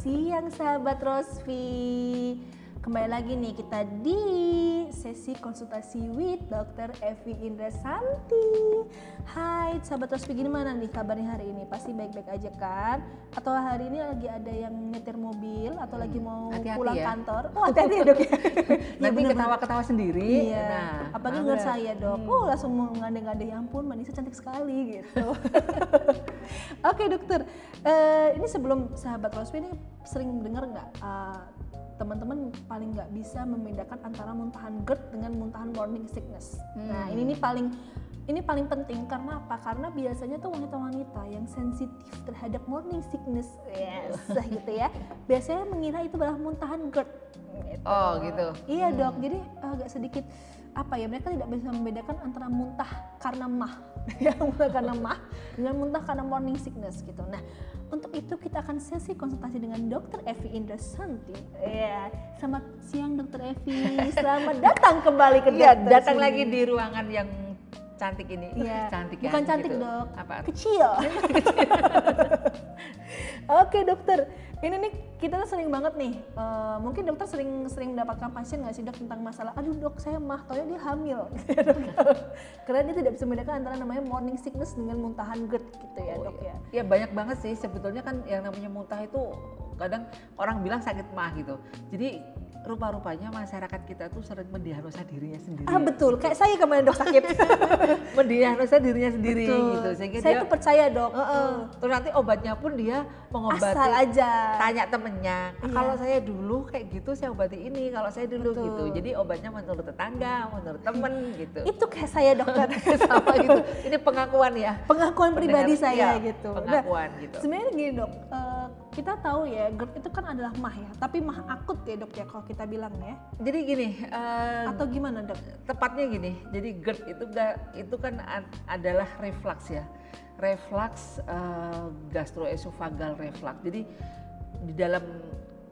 siang sahabat Rosvi. Kembali lagi nih kita di sesi konsultasi with Dr. Evi Indrasanti. Hai sahabat Rosvi gimana nih kabarnya hari ini? Pasti baik-baik aja kan? Atau hari ini lagi ada yang nyetir mobil atau lagi mau hati-hati pulang ya. kantor? Oh hati-hati ya dok ya. Nanti ketawa-ketawa sendiri. Iya, Nah, apalagi dengar saya dok, Hmm. oh langsung mau ngandeng-ngandeng ya ampun Manisa cantik sekali gitu. Oke dokter, Eh, ini sebelum sahabat Rosmi ini sering dengar nggak eh, teman-teman paling nggak bisa membedakan antara muntahan GERD dengan muntahan morning sickness. Nah Hmm. ini nih paling ini paling penting karena apa? Karena biasanya tuh wanita-wanita yang sensitif terhadap morning sickness, yes, gitu ya, biasanya mengira itu adalah muntahan GERD. Gitu. Oh, gitu. Iya dok, jadi agak sedikit apa ya mereka tidak bisa membedakan antara muntah karena mah, ya muntah karena mah dengan muntah karena morning sickness gitu. Nah untuk itu kita akan sesi konsultasi dengan Dr. Evi Indrasanti. Ya, selamat siang Dr. Evi, selamat datang kembali ke dokter datang sini. lagi di ruangan yang cantik ini. Iya, cantik ya. bukan cantik gitu. dok, Apa? kecil. Oke dokter, ini nih kita tuh sering banget nih, eh, mungkin dokter sering sering mendapatkan pasien nggak sih dok tentang masalah, aduh dok saya mah, taunya dia hamil, karena dia tidak bisa membedakan antara namanya morning sickness dengan muntahan GERD gitu ya Oh, dok iya. ya. Ya banyak banget sih sebetulnya kan yang namanya muntah itu kadang orang bilang sakit mah gitu. Jadi rupa-rupanya masyarakat kita tuh sering mendiagnosa dirinya sendiri. Ah betul, kayak saya kemarin dok sakit. mendiagnosa dirinya sendiri Betul. gitu. Sehingga saya dia tuh percaya dok. Heeh. Terus nanti obatnya pun dia mengobati. Asal aja. Tanya temennya, "Ah, Iya. kalau saya dulu kayak gitu saya obati ini, kalau saya dulu Betul. gitu. Jadi obatnya menurut tetangga, menurut temen gitu. Itu kayak saya dokter. Sama gitu. Ini pengakuan ya. Pengakuan pribadi Pendengar- saya iya, gitu. Nah, Pengakuan gitu. Sebenarnya gini dok, eh, kita tahu ya GERD itu kan adalah mah ya, tapi mah akut ya dok ya kalau kita bilang ya. Jadi gini, eh, Atau gimana dok? tepatnya gini. Jadi GERD itu itu kan ad- adalah reflux ya. Reflux eh, gastroesophageal reflux. Jadi di dalam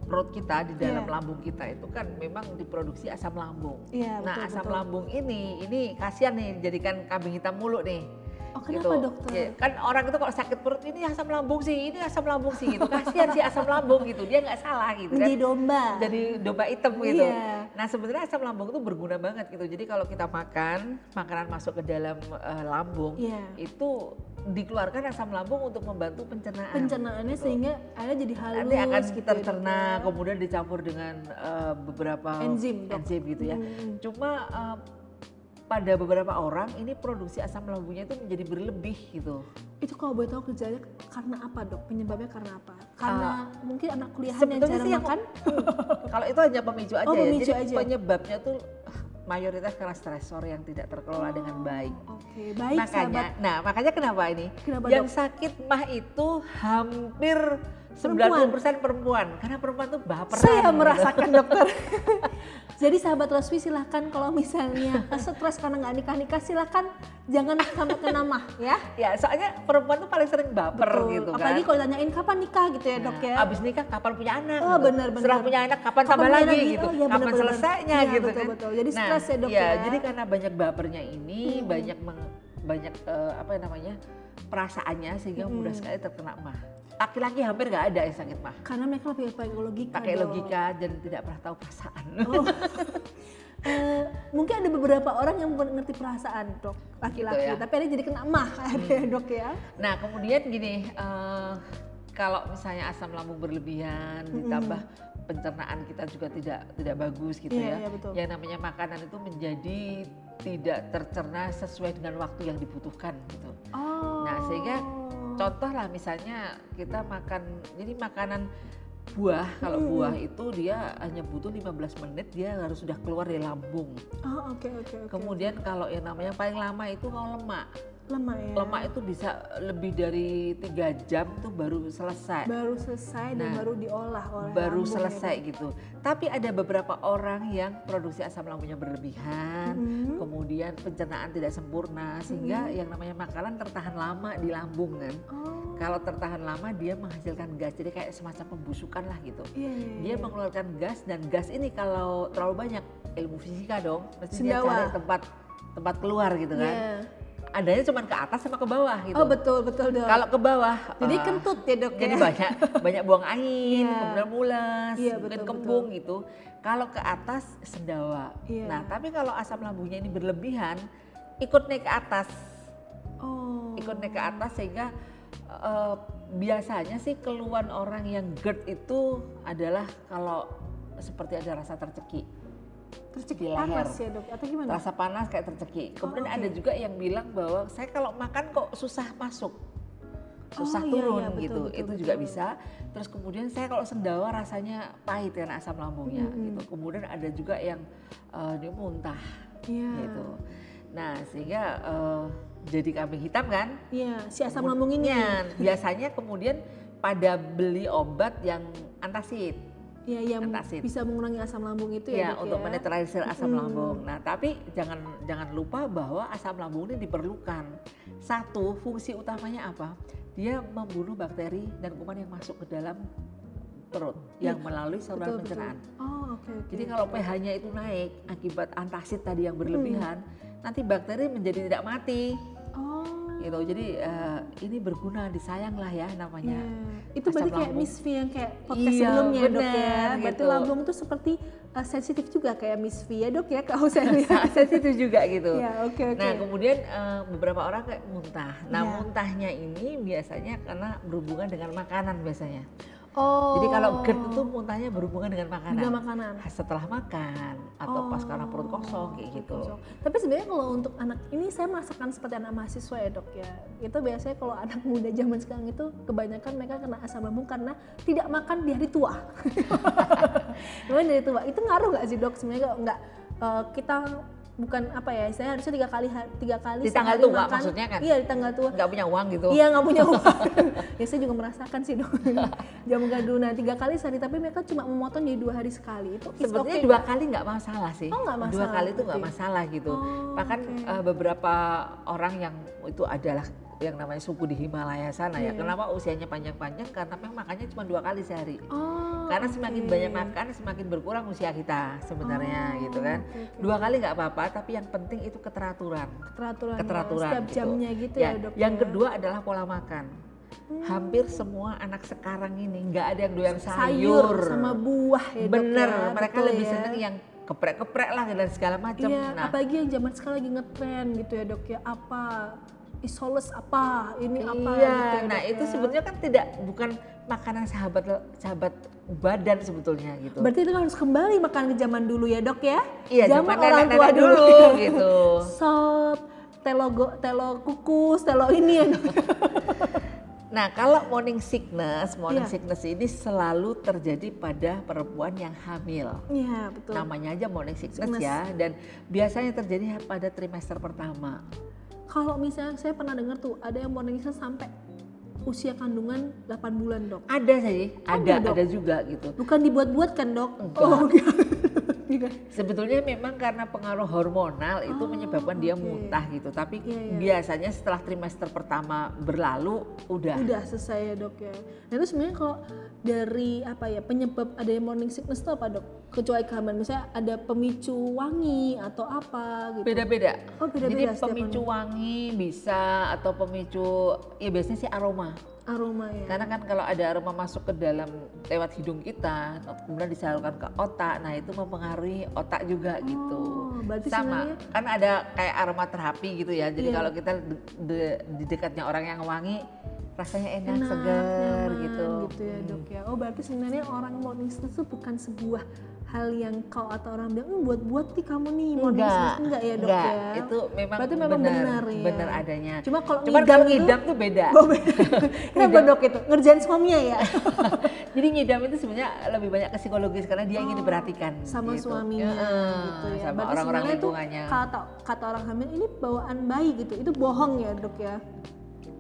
perut kita, di dalam Iya. lambung kita itu kan memang diproduksi asam lambung. Iya, nah, betul, asam betul. lambung ini ini kasihan nih jadikan kambing hitam mulu nih. Oh kenapa dokter? Ya, kan orang itu kalau sakit perut ini asam lambung sih, ini asam lambung sih gitu. Kasihan sih asam lambung gitu. Dia nggak salah gitu kan Menjadi domba. jadi domba hitam gitu. Iya. Nah sebenarnya asam lambung itu berguna banget gitu. Jadi kalau kita makan, makanan masuk ke dalam eh, lambung, Iya. itu dikeluarkan asam lambung untuk membantu pencernaan. Pencernaannya Gitu. sehingga airnya jadi halus Nanti akan gitu tercerna, ya. kemudian dicampur dengan eh, beberapa Enzim, enzim gitu ya. Hmm. Cuma eh, pada beberapa orang ini produksi asam lambungnya itu menjadi berlebih gitu. Itu kalau boleh tahu gejalanya karena apa dok? Penyebabnya karena apa? Karena mungkin anak kuliahan yang jarang sih yang makan. Kalau itu hanya pemicu aja Oh, ya. pemicu Jadi aja. penyebabnya tuh ah, mayoritas karena stresor yang tidak terkelola dengan baik. Oke, baik makanya, sahabat. nah makanya kenapa ini? Kenapa, yang Dok? sakit mah itu hampir 90% Perempuan. perempuan. Karena perempuan tuh baperan. Saya gitu. merasakan dokter. Jadi sahabat Rosvi silahkan kalau misalnya stres karena nggak nikah-nikah silahkan jangan sampai kena mah ya. Ya, soalnya perempuan tuh paling sering baper Betul. gitu kan. Apalagi kalau tanyain kapan nikah gitu ya dok ya. Nah, Abis nikah kapan punya anak? Oh, benar, benar. Setelah punya anak kapan, Kapan tambah lagi, lagi? gitu. Oh, iya, kapan benar. selesainya Iya, gitu betul, kan. betul. Jadi stres ya, Dok, iya, ya. Jadi karena banyak bapernya ini, banyak meng- banyak eh, apa namanya? perasaannya sehingga mudah sekali terkena mah. Laki-laki hampir nggak ada yang sakit mah. Karena mereka lebih pakai logika. Pakai Dok. logika dan tidak pernah tahu perasaan. Oh. Eh, mungkin ada beberapa orang yang mengerti perasaan dok laki-laki, Gitu ya. tapi ada jadi kena mah ya, dok ya. Nah kemudian gini, eh, kalau misalnya asam lambung berlebihan ditambah pencernaan kita juga tidak tidak bagus gitu Iya, ya. iya, betul. Yang namanya makanan itu menjadi tidak tercerna sesuai dengan waktu yang dibutuhkan gitu. Oh. Nah sehingga contoh lah misalnya kita makan, jadi makanan buah, kalau Mm-mm. buah itu dia hanya butuh 15 menit dia harus sudah keluar dari lambung. Oh oke oke oke. Kemudian kalau yang namanya paling lama itu kalau lemak. Lemah ya. lemak itu bisa lebih dari tiga jam tuh baru selesai baru selesai dan Nah, baru diolah oleh baru ya, selesai Dok. gitu tapi ada beberapa orang yang produksi asam lambungnya berlebihan Mhm. kemudian pencernaan tidak sempurna sehingga yang namanya makanan tertahan lama di lambung kan Oh. kalau tertahan lama dia menghasilkan gas jadi kayak semacam pembusukan lah gitu Iya, iya, dia iya. mengeluarkan gas dan gas ini kalau terlalu banyak ilmu fisika dong mesti dia cari tempat tempat keluar gitu kan Iya. Adanya cuma ke atas sama ke bawah gitu. Oh betul betul dok. Kalau ke bawah, Jadi eh, kentut ya dok jadi ya. banyak banyak buang angin, Iya. kemudian mulas, mungkin betul, kembung gitu. Kalau ke atas sendawa. Iya. Nah, tapi kalau asam lambungnya ini berlebihan, ikut naik ke atas, Oh. ikut naik ke atas sehingga eh, biasanya sih keluhan orang yang GERD itu adalah kalau seperti ada rasa tercekik. Tercekik di leher. panas ya dok atau gimana? Rasa panas kayak tercekik. Kemudian oke. ada juga yang bilang bahwa saya kalau makan kok susah masuk. Susah Oh, iya, turun iya, betul, gitu. betul, itu juga betul. bisa. Terus kemudian saya kalau sendawa rasanya pahit karena asam lambungnya Mm-mm. gitu. Kemudian ada juga yang eh, dia muntah Iya. gitu. Nah, sehingga eh, jadi kambing hitam kan? Iya si asam lambung ini. Biasanya kemudian pada beli obat yang antasid. Iya yang Antacid. bisa mengurangi asam lambung itu Ya, ya, dok untuk ya. menetralisir asam Mm. lambung. Nah, tapi jangan jangan lupa bahwa asam lambung ini diperlukan. Satu, fungsi utamanya apa? Dia membunuh bakteri dan kuman yang masuk ke dalam perut yang melalui saluran Betul, betul. pencernaan. Oh oke oke. Jadi kalau pH-nya itu naik akibat antasid tadi yang berlebihan, nanti bakteri menjadi tidak mati. Gitu. Jadi eh, ini berguna, disayang lah ya namanya. Iya. Itu berarti kayak. Miss V yang kayak podcast Iya, sebelumnya ya, dok ya. benar, Berarti gitu. lambung itu seperti uh, sensitif juga kayak Miss V ya dok ya kalau saya lihat. Sensitif juga gitu. Iya oke oke. Nah kemudian eh, beberapa orang kayak muntah. Nah Iya. muntahnya ini biasanya karena berhubungan dengan makanan biasanya. Oh. Jadi kalau GERD itu muntahnya berhubungan dengan makanan. juga makanan. Setelah makan atau pas karena perut kosong kayak gitu. kosong. Tapi sebenarnya kalau untuk anak ini saya merasakan seperti anak mahasiswa ya dok ya. Itu biasanya kalau anak muda zaman sekarang itu kebanyakan mereka kena asam lambung karena tidak makan di hari tua. Memang dari tua. Itu ngaruh nggak sih dok sebenarnya kalau nggak eh, kita bukan apa ya saya harusnya tiga kali tiga kali Di tanggal tua makan. maksudnya kan? iya di tanggal tua Nggak punya uang gitu. Iya nggak punya uang. ya saya juga merasakan sih dok. Jam gaduh nah tiga kali sehari tapi mereka cuma memotong jadi dua hari sekali itu. Sebetulnya okay dua nggak? kali nggak masalah sih. Oh, Dua masalah, kali itu nggak masalah gitu. Oh, Bahkan oke. eh, beberapa orang yang itu adalah yang namanya suku di Himalaya sana ya. Iya. Kenapa usianya panjang-panjang? Karena memang makannya cuma dua kali sehari. Oh, Karena semakin banyak makan, semakin berkurang usia kita sebenarnya Oh, gitu kan. oke, oke. Dua kali nggak apa-apa, tapi yang penting itu keteraturan. keteraturan, ya, Keteraturan. setiap gitu. jamnya gitu ya, dok. Yang ya? kedua adalah pola makan. Hampir semua anak sekarang ini nggak ada yang doyan sayur. sayur sama buah ya dok Bener, ya. mereka lebih ya. seneng yang geprek-geprek lah dan segala macam. Iya, nah, apalagi yang zaman sekarang lagi ngetren gitu ya dok ya apa isolus apa ini apa iya, gitu ya, nah itu ya. sebetulnya kan tidak bukan makanan sahabat sahabat badan sebetulnya gitu. berarti itu harus kembali makan ke zaman dulu ya dok ya Iya, zaman zaman orang tua dulu, dulu, gitu. sop telo go- telo kukus telo ini ya dok Nah, kalau morning sickness, morning Iya. sickness ini selalu terjadi pada perempuan yang hamil. iya betul Namanya aja morning sickness, Sickness. ya, dan biasanya terjadi pada trimester pertama. Kalau misalnya saya pernah dengar tuh ada yang morning sickness sampai usia kandungan 8 bulan dok Ada sih, ada, Ada, Dok? ada juga gitu. bukan dibuat-buat kan dok Enggak. oh enggak. Sebetulnya memang karena pengaruh hormonal itu Oh, menyebabkan dia oke. muntah gitu. Tapi Iya, iya. biasanya setelah trimester pertama berlalu udah. udah selesai ya dok ya. Nah itu sebenarnya kalau dari apa ya penyebab ada morning sickness itu apa dok? Kecuali kehamilan, misalnya ada pemicu wangi atau apa gitu. Beda-beda. Oh, beda-beda Jadi pemicu wangi bisa atau pemicu ya biasanya sih aroma. Aroma ya. Karena kan kalau ada aroma masuk ke dalam lewat hidung kita, kemudian disalurkan ke otak, nah itu mempengaruhi otak juga gitu. Oh, berarti Sama, sebenarnya- kan ada kayak aromaterapi gitu ya. Jadi Iya. kalau kita de- de- di dekatnya orang yang wangi, rasanya enak, Enak, segar gitu. gitu ya dok ya. Oh berarti sebenarnya orang morning sickness itu bukan sebuah hal yang kau atau orang bilang "Eh, buat-buat nih kamu nih morning Enggak, sickness enggak ya dok enggak. ya. Itu memang berarti memang benar, benar, ya. benar adanya. Cuma kalau Cuman ngidam kalau ngidam tuh beda. Oh, beda. Kenapa dok itu? Ngerjain suaminya ya? Jadi ngidam itu sebenarnya lebih banyak ke psikologis karena dia ingin diperhatikan Oh, sama gitu. suaminya Heeh, gitu ya. sama orang-orang sebenarnya itu lingkungannya. kata kata orang hamil ini bawaan bayi gitu. Itu bohong ya, Dok ya.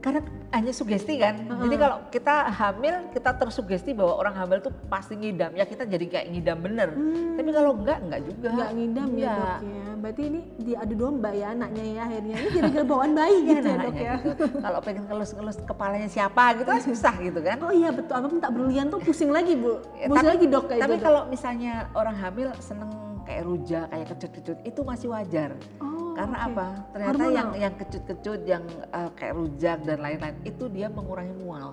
Karena hanya sugesti kan. Jadi kalau kita hamil kita tersugesti bahwa orang hamil tuh pasti ngidam. Ya kita jadi kayak ngidam bener. Tapi kalau enggak enggak juga. Enggak Hmm. ngidam ya, Enggak. Dok ya. Berarti ini diadu domba ya anaknya ya akhirnya. Ini jadi bawaan bayi Iya, gitu ya, Dok anaknya ya. gitu. Kalau pengen ngelus-ngelus kepalanya siapa gitu kan susah gitu kan. Oh iya betul, apa minta berlian tuh pusing lagi, Bu. Ya, Pusing lagi, Dok kayak tapi gitu. kalau misalnya orang hamil seneng kayak rujak, kayak kecut-kecut, itu masih wajar. Oh, Karena oke. apa? Ternyata Hormonal? yang yang kecut-kecut, yang eh, kayak rujak dan lain-lain itu dia mengurangi mual.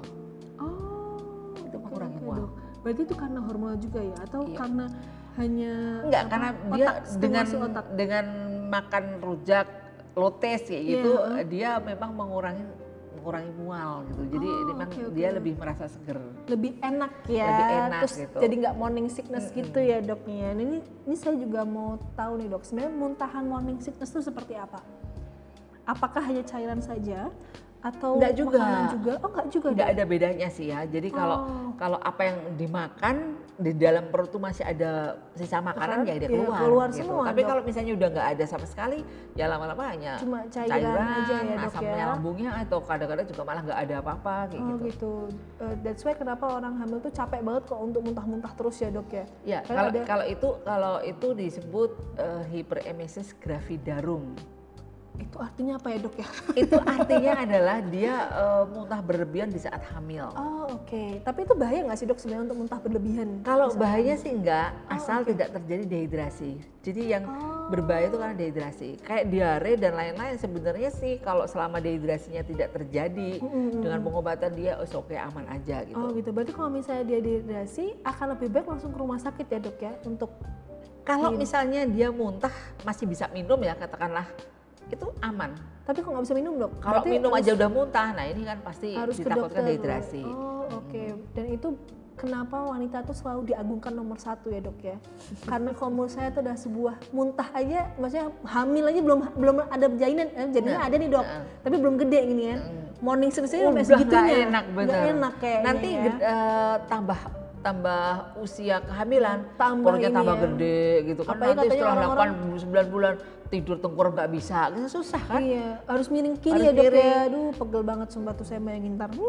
Oh, Itu mengurangi oke, mual. dok. Berarti itu karena hormonal juga ya, atau Iya. karena hanya Enggak, apa, karena otak, dia dengan otak. dengan makan rujak lotes kayak Iya, gitu, heeh. dia memang mengurangi mengurangi mual gitu. Jadi Oh, memang oke, oke. dia lebih merasa seger. lebih enak ya, Lebih enak terus gitu. jadi nggak morning sickness gitu ya doknya. Nah, Ini ini saya juga mau tahu nih dok, sebenarnya muntahan morning sickness itu seperti apa? Apakah hanya cairan saja atau Nggak juga. makanan juga? Oh nggak juga. Ada bedanya sih ya. Jadi kalau Oh. kalau apa yang dimakan di dalam perut tuh masih ada sisa makanan ya dia ya, keluar. keluar gitu. semua, Tapi Dok. kalau misalnya udah nggak ada sama sekali, ya lama-lama hanya Cuma cairan aja ya, Dok, asam ya? lambungnya atau kadang-kadang juga malah nggak ada apa-apa kayak Oh gitu. gitu. Uh, that's why kenapa orang hamil tuh capek banget kok untuk muntah-muntah terus ya dok ya? Ya, kalau ada- kalau itu kalau itu disebut eh, hyperemesis gravidarum. Itu artinya apa ya dok ya? itu artinya adalah dia eh, muntah berlebihan di saat hamil. Oh oke. Tapi itu bahaya nggak sih dok sebenarnya untuk muntah berlebihan? Kalau bahayanya sih enggak, Oh, asal oke. tidak terjadi dehidrasi. Jadi yang Oh. berbahaya itu karena dehidrasi. Kayak diare dan lain-lain sebenarnya sih kalau selama dehidrasinya tidak terjadi Mm-mm. dengan pengobatan dia oh oke aman aja gitu. Oh gitu. Berarti kalau misalnya dia dehidrasi akan lebih baik langsung ke rumah sakit ya dok ya untuk Kalau misalnya dia muntah masih bisa minum ya katakanlah itu aman. tapi kok nggak bisa minum dok? Kalau Berarti minum aja udah muntah, nah ini kan pasti harus ditakutkan dehidrasi. Oh oke. Dan itu kenapa wanita tuh selalu diagungkan nomor satu ya dok ya? Karena kalau menurut saya itu udah sebuah muntah aja, maksudnya hamil aja belum belum ada jalinan, eh, jadinya Nah, ada nih dok, nah. tapi belum gede gini kan. Morning sickness aja sampai segitunya. enak bener. Nggak enak kayaknya Nanti ya. eh, tambah tambah usia kehamilan, Tambah perutnya ini tambah ya. gede gitu kan. Apalagi Nanti setelah 8 9 bulan tidur tengkurap nggak bisa, kan susah kan? Iya, harus miring kiri Harus ya dok ya. Aduh, pegel banget sumpah tuh saya bayangin ntar.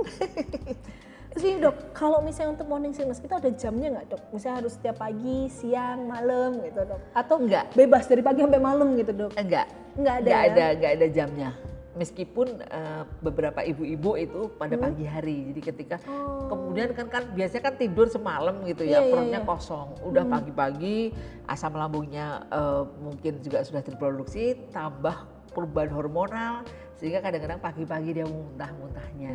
Ini dok, kalau misalnya untuk morning sickness kita ada jamnya nggak dok? Misalnya harus setiap pagi, siang, malam gitu dok? Atau Enggak. bebas dari pagi sampai malam gitu dok? Enggak. Nggak ada Nggak ya? ada, nggak ada jamnya. Meskipun eh, beberapa ibu-ibu itu pada Hmm. pagi hari, jadi ketika Oh. kemudian kan kan biasanya kan tidur semalam gitu ya, iya, perutnya iya. kosong. Udah pagi-pagi asam lambungnya eh, mungkin juga sudah terproduksi, tambah perubahan hormonal sehingga kadang-kadang pagi-pagi dia muntah-muntahnya.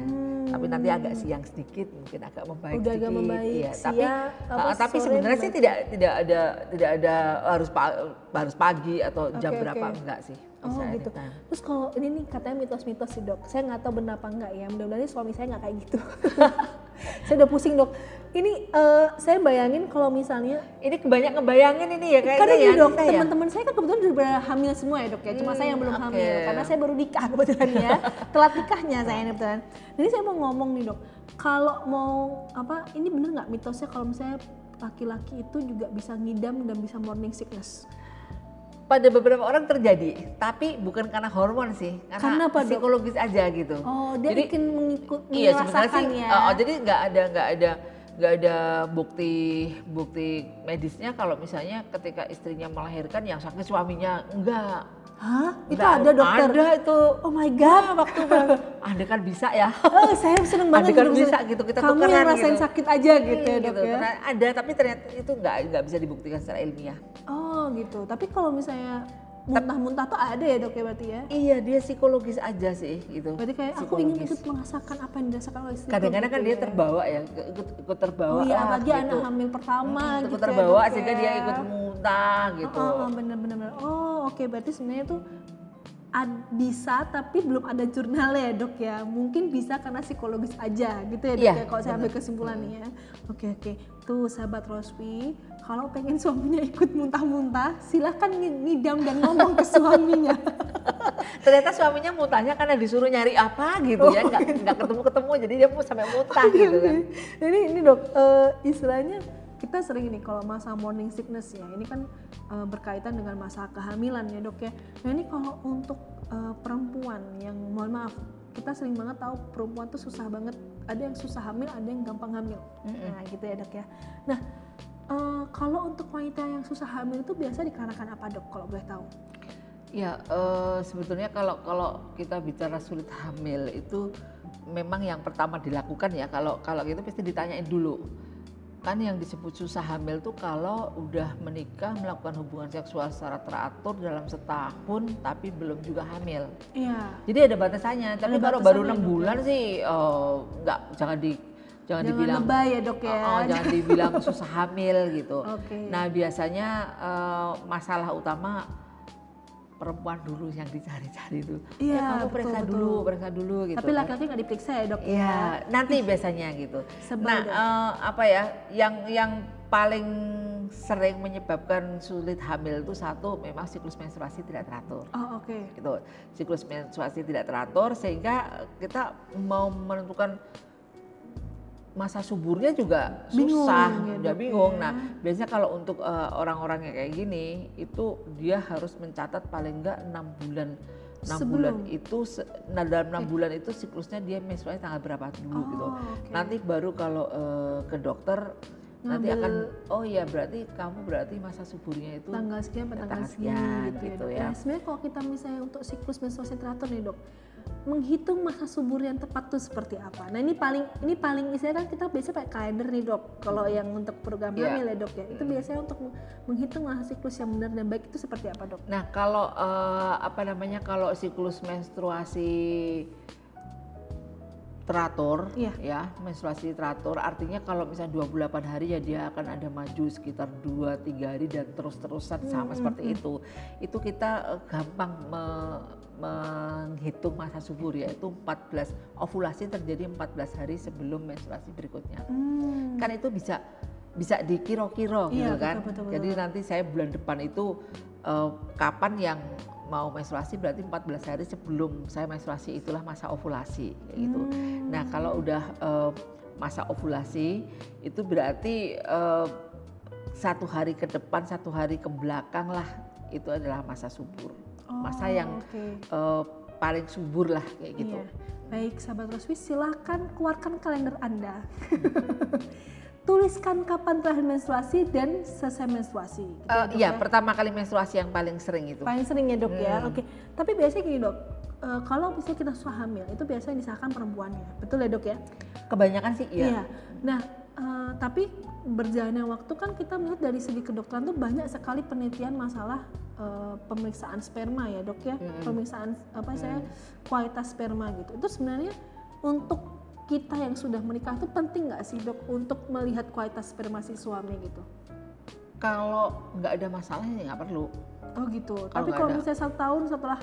Tapi nanti agak siang sedikit, mungkin agak membaik Hmm. Udah agak sedikit. membaik, iya. Tapi siang, apa, uh, tapi sebenarnya sih membaik. tidak tidak ada tidak ada harus pa- harus pagi atau jam Oke, berapa oke. enggak sih. Oh gitu. anytime. Terus kalau ini nih katanya mitos-mitos sih dok, saya nggak tahu benar apa enggak ya. Mudah-mudahan suami saya nggak kayak gitu. saya udah pusing dok. Ini eh, saya bayangin kalau misalnya Ini kebanyak ngebayangin ini ya kayaknya Karena ya. dok, ya. teman-teman saya kan kebetulan udah hamil semua ya dok ya. Cuma saya yang belum Hmm, hamil karena saya baru nikah kebetulan ya. Telat nikahnya saya ini kebetulan. Jadi saya mau ngomong nih dok, kalau mau apa ini bener nggak mitosnya kalau misalnya laki-laki itu juga bisa ngidam dan bisa morning sickness? Pada beberapa orang terjadi, tapi bukan karena hormon sih, karena Karena apa, Dok? psikologis aja gitu. Oh dia Jadi, ingin mengikut Iya sebenarnya merasakan sih, ya. uh, oh, jadi nggak ada nggak ada nggak ada bukti bukti medisnya kalau misalnya ketika istrinya melahirkan yang sakit suaminya enggak. Hah? Itu Nggak, ada dokter? Ada itu. Oh my god. waktu Anda kan bisa ya. Oh, saya seneng banget Adegan gitu, bisa gitu, kita Kamu yang tukeran rasain gitu. sakit aja gitu ya Hmm, dok ya. Karena ada tapi ternyata itu nggak nggak bisa dibuktikan secara ilmiah. Oh gitu. Tapi kalau misalnya muntah-muntah tuh ada ya dok ya berarti ya? Iya dia psikologis aja sih gitu. Berarti kayak aku ingin ikut merasakan apa yang dirasakan oleh istriku. Kadang-kadang kan gitu dia ya. terbawa ya, ikut, ikut terbawa. Oh iya, lah apalagi gitu. anak hamil pertama Hmm, gitu ikut ya, terbawa dok sehingga ya. dia ikut muntah gitu. Oh, oh, bener-bener. Oh oke berarti sebenarnya tuh ad- bisa tapi belum ada jurnalnya ya dok ya. Mungkin bisa karena psikologis aja gitu ya dok Iya, ya kalau saya ambil kesimpulannya ya. Oke oke. Tuh sahabat Rospi, kalau pengen suaminya ikut muntah-muntah, silahkan ngidam dan ngomong ke suaminya. Ternyata suaminya muntahnya karena disuruh nyari apa gitu ya, nggak nggak ketemu-ketemu jadi dia mau sampai muntah gitu kan. Jadi ini dok, eh, istilahnya kita sering ini kalau masa morning sickness ya, ini kan eh, berkaitan dengan masa kehamilan ya dok ya. Nah ini kalau untuk eh, perempuan yang mohon maaf, kita sering banget tahu perempuan tuh susah banget. Ada yang susah hamil, ada yang gampang hamil. Nah gitu ya dok ya. Nah eh, kalau untuk wanita yang susah hamil itu biasa dikarenakan apa dok kalau boleh tahu? Ya eh, sebetulnya kalau kalau kita bicara sulit hamil itu memang yang pertama dilakukan ya kalau kalau gitu pasti ditanyain dulu kan yang disebut susah hamil tuh kalau udah menikah melakukan hubungan seksual secara teratur dalam setahun tapi belum juga hamil. Iya. Jadi ada batasannya. Tapi Ada kalau baru enam dok, bulan sih eh, nggak jangan di jangan, Jangan dibilang lebay ya dok ya. Oh, oh, jangan dibilang susah hamil gitu. Oke. Nah biasanya eh, masalah utama perempuan dulu yang dicari-cari itu. Iya, ya, kamu betul, periksa betul. dulu, periksa dulu gitu. Tapi kan. laki-laki nggak diperiksa ya dok Iya, nanti biasanya gitu. Sebel nah, deh. eh, apa ya, yang yang paling sering menyebabkan sulit hamil itu satu memang siklus menstruasi tidak teratur. Oh oke. Gitu. Siklus menstruasi tidak teratur sehingga kita mau menentukan masa suburnya juga Bingung susah, ya, udah Dok, bingung. ya. Nah, biasanya kalau untuk eh, orang-orang yang kayak gini itu dia harus mencatat paling enggak enam bulan. enam Sebelum? bulan itu nah dalam enam bulan itu siklusnya dia menstruasi tanggal berapa dulu Oh, gitu. oke. Nanti baru kalau eh, ke dokter nanti Ngambil- akan oh ya berarti kamu berarti masa suburnya itu Tanggal sekian tanggal sekian sekian, gitu, gitu ya. dok. ya. Nah, sebenarnya kalau kita misalnya untuk siklus menstruasi teratur nih dok, menghitung masa subur yang tepat tuh seperti apa? Nah ini paling ini paling istilahnya kan kita biasa pakai kalender nih dok. Kalau yang untuk program hamil ya dok ya, itu biasanya untuk menghitung masa siklus yang benar dan baik itu seperti apa dok? Nah, kalau eh, apa namanya kalau siklus menstruasi teratur Iya. ya, menstruasi teratur artinya kalau misalnya 28 hari ya dia akan ada maju sekitar 2 3 hari dan terus-terusan sama seperti itu. Itu kita eh, gampang me- menghitung masa subur yaitu 14 ovulasi terjadi 14 hari sebelum menstruasi berikutnya. Hmm. Kan itu bisa bisa dikira-kira Iya, gitu kan. betul, betul. Jadi nanti saya bulan depan itu eh, kapan yang mau menstruasi berarti 14 hari sebelum saya menstruasi itulah masa ovulasi kayak gitu. Hmm. Nah, kalau udah eh, masa ovulasi itu berarti eh, satu hari ke depan, satu hari ke belakang lah itu adalah masa subur. masa Oh, yang oke. eh, paling subur lah kayak gitu. Iya. Baik, sahabat Roswi, silahkan keluarkan kalender Anda. Tuliskan kapan terakhir menstruasi dan selesai menstruasi. gitu Eh, ya, Dok iya, ya. pertama kali menstruasi yang paling sering itu. Paling sering ya dok ya. Hmm. Oke. Tapi biasanya gini dok, eh, kalau misalnya kita sudah hamil itu biasanya disahkan perempuannya, betul ya dok ya? Kebanyakan sih iya. Nah, eh, tapi berjalannya waktu kan kita melihat dari segi kedokteran tuh banyak sekali penelitian masalah eh, pemeriksaan sperma ya dok ya, Mm-mm. pemeriksaan apa saya kualitas sperma gitu. Itu sebenarnya untuk kita yang sudah menikah itu penting nggak sih dok untuk melihat kualitas sperma si suami gitu? Kalau nggak ada masalah ya nggak perlu. Oh gitu. Kalau Tapi kalau ada. misalnya satu tahun setelah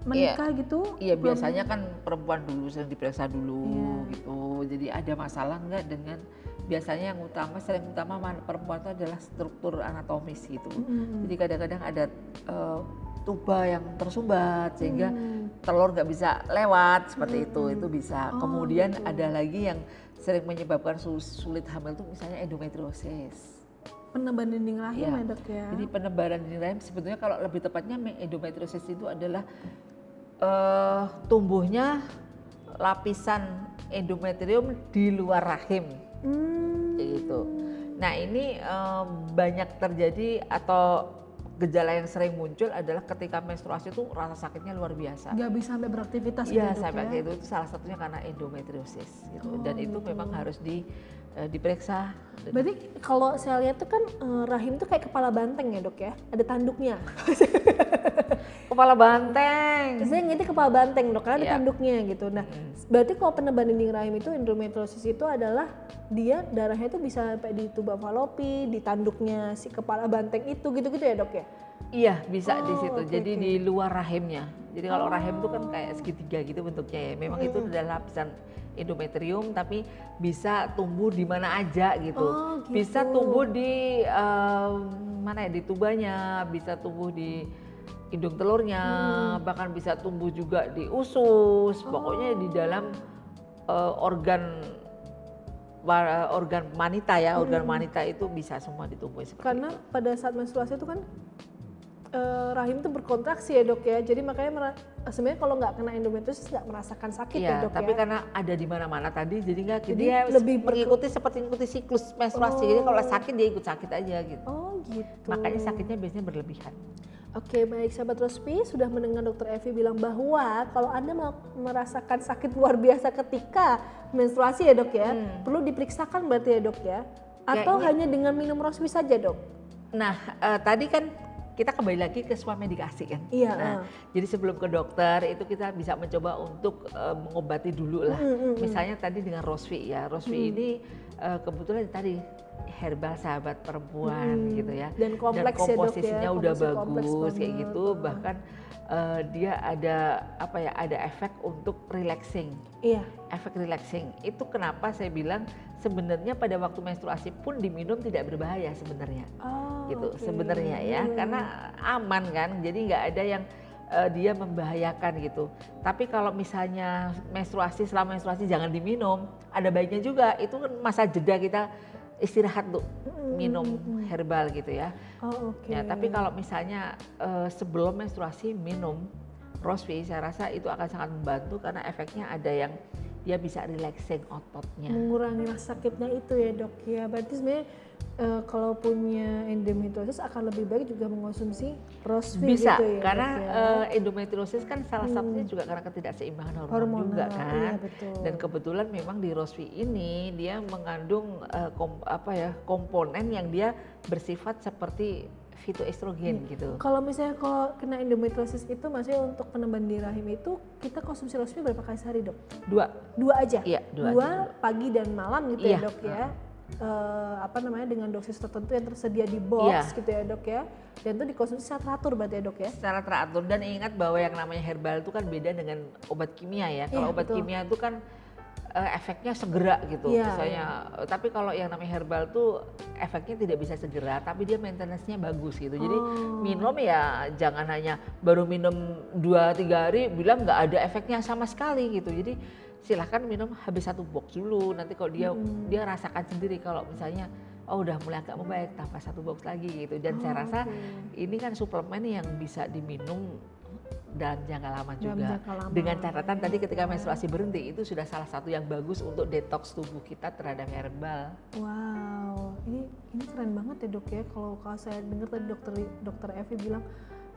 menikah gitu, Iya belum- biasanya kan perempuan dulu sering diperiksa dulu Iya. gitu. Jadi ada masalah nggak dengan biasanya yang utama sering utama perempuan itu adalah struktur anatomis gitu. Mm-mm. Jadi kadang-kadang ada eh, tuba yang tersumbat sehingga Hmm. Telur nggak bisa lewat seperti itu. Itu bisa. Oh, Kemudian gitu. ada lagi yang sering menyebabkan sul- sulit hamil itu misalnya endometriosis. peneban dinding rahim Iya. ya dok ya. Jadi penebaran dinding rahim sebetulnya kalau lebih tepatnya me- endometriosis itu adalah eh, tumbuhnya lapisan endometrium di luar rahim Hmm. gitu. Nah ini eh, banyak terjadi atau gejala yang sering muncul adalah ketika menstruasi itu rasa sakitnya luar biasa. nggak bisa sampai beraktivitas Iya gitu, sampai ya? itu, itu salah satunya karena endometriosis gitu. Oh, Dan itu gitu. memang harus di eh, diperiksa. Berarti kalau saya lihat tuh kan eh, rahim tuh kayak kepala banteng ya dok ya, ada tanduknya. Kepala banteng. Saya ngerti kepala banteng dok, karena ada Iya. tanduknya gitu. Nah, berarti kalau peneban dinding rahim itu endometriosis itu adalah dia darahnya itu bisa sampai di tuba falopi, di tanduknya si kepala banteng itu gitu-gitu ya dok ya? Iya bisa di Oh, situ. oke, Jadi oke. di luar rahimnya. Jadi kalau rahim itu kan kayak segitiga gitu bentuknya ya. Memang itu adalah lapisan endometrium tapi bisa tumbuh di mana aja gitu. Oh, gitu. Bisa tumbuh di em, mana ya di tubanya, bisa tumbuh di indung telurnya, Hmm. bahkan bisa tumbuh juga di usus. Pokoknya di Oh. dalam eh, organ wa- organ wanita ya, organ wanita itu bisa semua ditumbuhi seperti. Karena itu. pada saat menstruasi itu kan eh, rahim itu berkontraksi ya dok ya, jadi makanya sebenarnya kalau nggak kena endometriosis nggak merasakan sakit ya Iya, dok tapi ya. karena ada di mana-mana tadi, jadi nggak Jadi dia lebih mengikuti seperti mengikuti siklus menstruasi. Jadi kalau sakit dia ikut sakit aja gitu. Oh gitu. Makanya sakitnya biasanya berlebihan. Oke baik sahabat Rospi sudah mendengar dokter Evi bilang bahwa kalau anda merasakan sakit luar biasa ketika menstruasi ya dok ya Hmm. perlu diperiksakan berarti ya dok ya Atau Kayaknya- hanya dengan minum rosmi saja dok? Nah, eh, tadi kan kita kembali lagi ke semua medikasi kan. Iya, Nah, ah. jadi sebelum ke dokter itu kita bisa mencoba untuk eh, mengobati dulu lah. Mm, mm, mm. Misalnya tadi dengan Rosvi ya. Rosvi ini eh, kebetulan tadi herbal sahabat perempuan Mm. gitu ya. Dan kompleks ya, Dok, ya. komposisinya udah Komposisi kompleks bagus kayak gitu. Ah. Bahkan eh, dia ada apa ya? Ada efek untuk relaxing Iya. efek relaxing itu kenapa saya bilang sebenarnya pada waktu menstruasi pun diminum tidak berbahaya sebenarnya Oh, gitu oke. sebenarnya ya Hmm. karena aman kan jadi nggak ada yang eh, dia membahayakan gitu tapi kalau misalnya menstruasi selama menstruasi jangan diminum ada baiknya juga itu kan masa jeda kita istirahat tuh minum herbal gitu ya Oh, oke. Ya, tapi kalau misalnya eh, sebelum menstruasi minum rosvi, saya rasa itu akan sangat membantu karena efeknya ada yang dia bisa relaxing ototnya. mengurangi rasa sakitnya itu ya dok ya. Berarti sebenarnya eh, kalau punya endometriosis akan lebih baik juga mengonsumsi rosvi Bisa, gitu ya. karena ya. eh, endometriosis kan salah satunya juga karena ketidakseimbangan hormon Hormonal, juga kan. iya, betul. Dan kebetulan memang di rosvi ini dia mengandung eh, kom- apa ya komponen yang dia bersifat seperti fitoestrogen Iya. gitu. Kalau misalnya kalau kena endometriosis itu maksudnya untuk penambahan di rahim itu kita konsumsi rosmi berapa kali sehari dok? Dua, Dua aja? Iya, dua aja dulu. pagi dan malam gitu Iya. ya dok ya? Eh, apa namanya dengan dosis tertentu yang tersedia di box Iya. gitu ya dok ya? Dan itu dikonsumsi secara teratur berarti ya dok ya? secara teratur dan ingat bahwa yang namanya herbal itu kan beda dengan obat kimia ya. Kalau Iya, obat betul. kimia itu kan eh, efeknya segera gitu. Iya, Misalnya eh, tapi kalau yang namanya herbal tuh efeknya tidak bisa segera tapi dia maintenance-nya bagus gitu. Jadi Oh. minum ya jangan hanya baru minum 2 3 hari bilang nggak ada efeknya sama sekali gitu. Jadi silahkan minum habis satu box dulu. Nanti kalau dia Hmm. dia rasakan sendiri kalau misalnya oh udah mulai agak membaik tambah satu box lagi gitu. Dan saya Oh, rasa oke. ini kan suplemen yang bisa diminum dalam jangka lama Dalam juga. jangka lama. Dengan catatan tadi ketika menstruasi berhenti itu sudah salah satu yang bagus untuk detox tubuh kita terhadap herbal. Wow, ini ini keren banget ya dok ya. Kalau kalau saya dengar tadi dokter dokter Evi bilang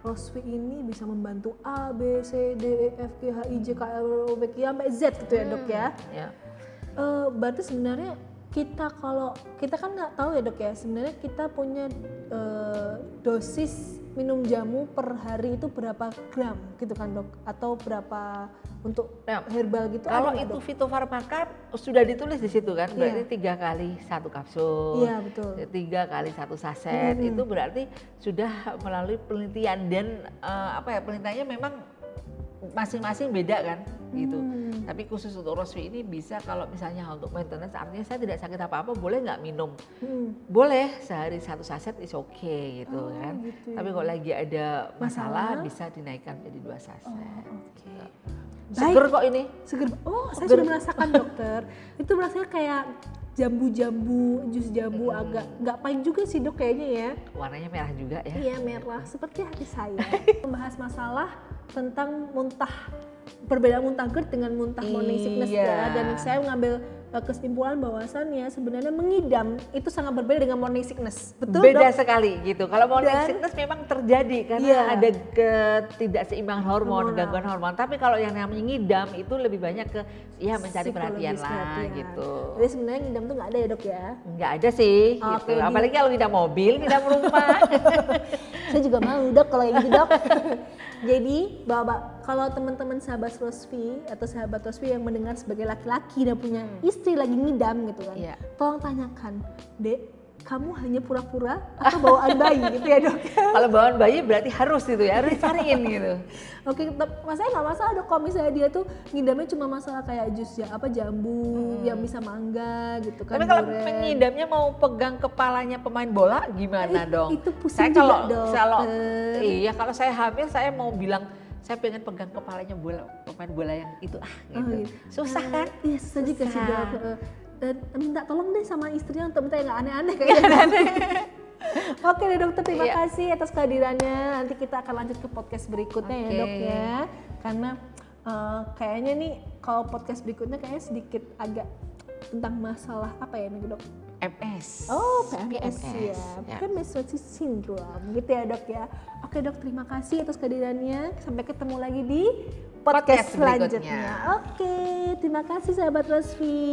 Rosvi ini bisa membantu A, B, C, D, E, F, G, H, I, J, K, L, M, N, O, P, Q, sampai Z gitu ya dok ya. Ya. Eh, berarti sebenarnya kita kalau kita kan nggak tahu ya dok ya. Sebenarnya kita punya eh, dosis minum jamu per hari itu berapa gram gitu kan dok? Atau berapa untuk Nah, herbal gitu? Kalau itu Dok? fitofarmaka sudah ditulis di situ kan, berarti Iya. tiga kali satu kapsul. Iya betul. tiga kali satu saset Mm-mm. itu berarti sudah melalui penelitian dan eh, apa ya penelitiannya memang masing-masing beda kan gitu. Hmm. Tapi khusus untuk rosvi ini bisa kalau misalnya untuk maintenance artinya saya tidak sakit apa-apa boleh nggak minum? Hmm. Boleh sehari satu saset is oke gitu Oh, kan. gitu ya. Tapi kalau lagi ada masalah, Masalah? bisa dinaikkan jadi dua saset. Oh, oke. Seger kok ini. Seger. Oh, saya Seger. sudah merasakan dokter. Itu rasanya kayak jambu-jambu, jus jambu Mm-mm. agak nggak pahit juga sih dok kayaknya ya. Warnanya merah juga ya. Iya merah, seperti hati saya. Membahas masalah tentang muntah perbedaan muntah GERD dengan muntah morning sickness Iya. ya. Dan saya mengambil uh, kesimpulan bahwasannya sebenarnya mengidam itu sangat berbeda dengan morning sickness. Betul Beda dok? sekali gitu. Kalau morning Dan- sickness memang terjadi karena Iya. ada ketidakseimbangan hormon, Hormonal. gangguan hormon. Tapi kalau yang namanya ngidam itu lebih banyak ke ya mencari perhatian lah perhatian. gitu. Jadi sebenarnya ngidam tuh nggak ada ya dok ya? Nggak ada sih Oke, gitu. di- Apalagi kalau ngidam mobil, ngidam rumah. saya juga mau dok kalau yang gitu dok. Jadi bapak kalau teman-teman sahabat Rosvi atau sahabat Rosvi yang mendengar sebagai laki-laki dan punya istri lagi ngidam gitu kan, Iya. tolong tanyakan, dek kamu hanya pura-pura atau bawaan bayi gitu ya dok? kalau bawaan bayi berarti harus itu ya, harus dicariin gitu. Oke, masalahnya nggak masalah dok kalau misalnya dia tuh ngidamnya cuma masalah kayak jus ya apa jambu yang bisa mangga gitu kan. Tapi kalau durian. pengidamnya mau pegang kepalanya pemain bola gimana Eh, dong? itu pusing saya juga, kalau dokter. kalau iya kalau saya hamil saya mau bilang saya pengen pegang kepalanya bola pemain bola yang itu ah Oh, gitu. gitu. Susah kan? Iya susah juga sih dok. Eh, Dan minta tolong deh sama istrinya untuk minta yang nggak aneh-aneh kayaknya. Oke deh dokter, terima Iya. kasih atas kehadirannya. Nanti kita akan lanjut ke podcast berikutnya ya Oke. dok ya. Karena eh, kayaknya nih kalau podcast berikutnya kayaknya sedikit agak tentang masalah apa ya nih dok? PMS. Oh, PMS, PMS ya. ya. Bukan ya. menstruasi sindrom gitu ya, Dok ya. Oke, Dok, terima kasih atas kehadirannya. Sampai ketemu lagi di podcast, podcast selanjutnya. Oke, terima kasih sahabat Rosfi.